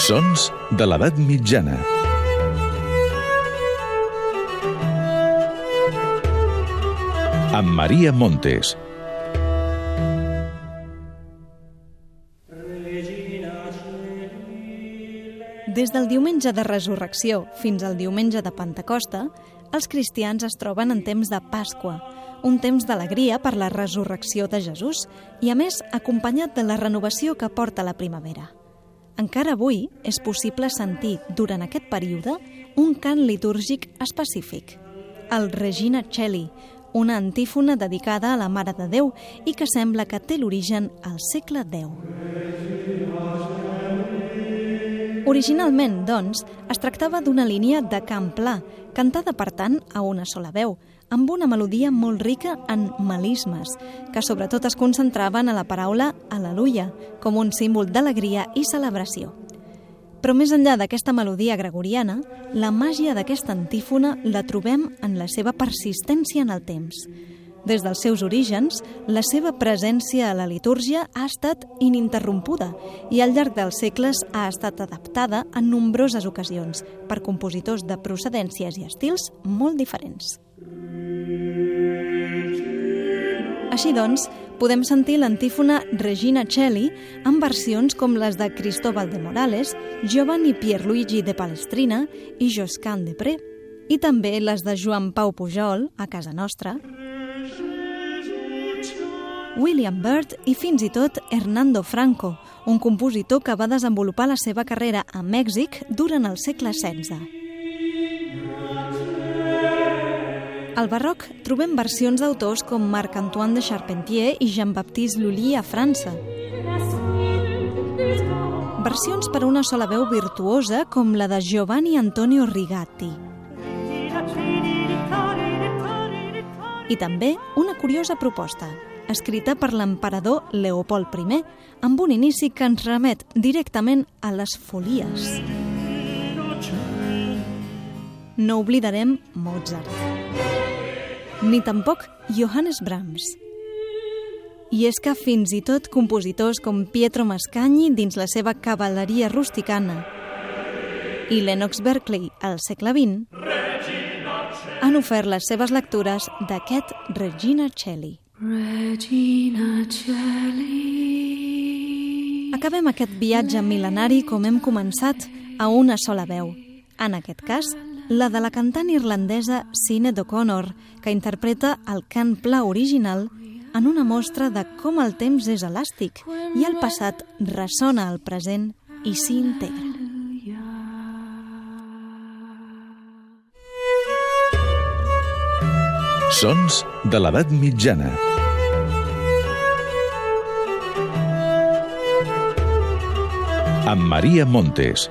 Sons de l'edat mitjana. Amb Maria Montes. Des del diumenge de resurrecció fins al diumenge de Pentecosta, els cristians es troben en temps de Pasqua, un temps d'alegria per la resurrecció de Jesús i, a més, acompanyat de la renovació que porta la primavera. Encara avui és possible sentir, durant aquest període, un cant litúrgic específic, el Regina Celi, una antífona dedicada a la Mare de Déu i que sembla que té l'origen al segle X. Originalment, doncs, es tractava d'una línia de cant pla, cantada, per tant, a una sola veu, amb una melodia molt rica en melismes, que sobretot es concentraven a la paraula Aleluia, com un símbol d'alegria i celebració. Però més enllà d'aquesta melodia gregoriana, la màgia d'aquesta antífona la trobem en la seva persistència en el temps. Des dels seus orígens, la seva presència a la litúrgia ha estat ininterrompuda i al llarg dels segles ha estat adaptada en nombroses ocasions per compositors de procedències i estils molt diferents. Així doncs, podem sentir l'antífona Regina Celli en versions com les de Cristóbal de Morales, Giovanni Pierluigi de Palestrina i Josquin de Pré, i també les de Joan Pau Pujol, a casa nostra, William Byrd i fins i tot Hernando Franco, un compositor que va desenvolupar la seva carrera a Mèxic durant el segle XVI. Al barroc trobem versions d'autors com Marc-Antoine de Charpentier i Jean-Baptiste Lully a França. Versions per a una sola veu virtuosa com la de Giovanni Antonio Rigatti. I també una curiosa proposta, escrita per l'emperador Leopold I, amb un inici que ens remet directament a les folies. No oblidarem Mozart. Ni tampoc Johannes Brahms. I és que fins i tot compositors com Pietro Mascagni dins la seva cavalleria rusticana i Lennox Berkeley al segle XX han ofert les seves lectures d'aquest Regina Celli. Regina Celli. Acabem aquest viatge mil·lenari com hem començat a una sola veu. En aquest cas, la de la cantant irlandesa Sinead O'Connor, que interpreta el cant pla original en una mostra de com el temps és elàstic i el passat ressona al present i s'hi integra. Sons de l'edat mitjana. Amb Maria Montes.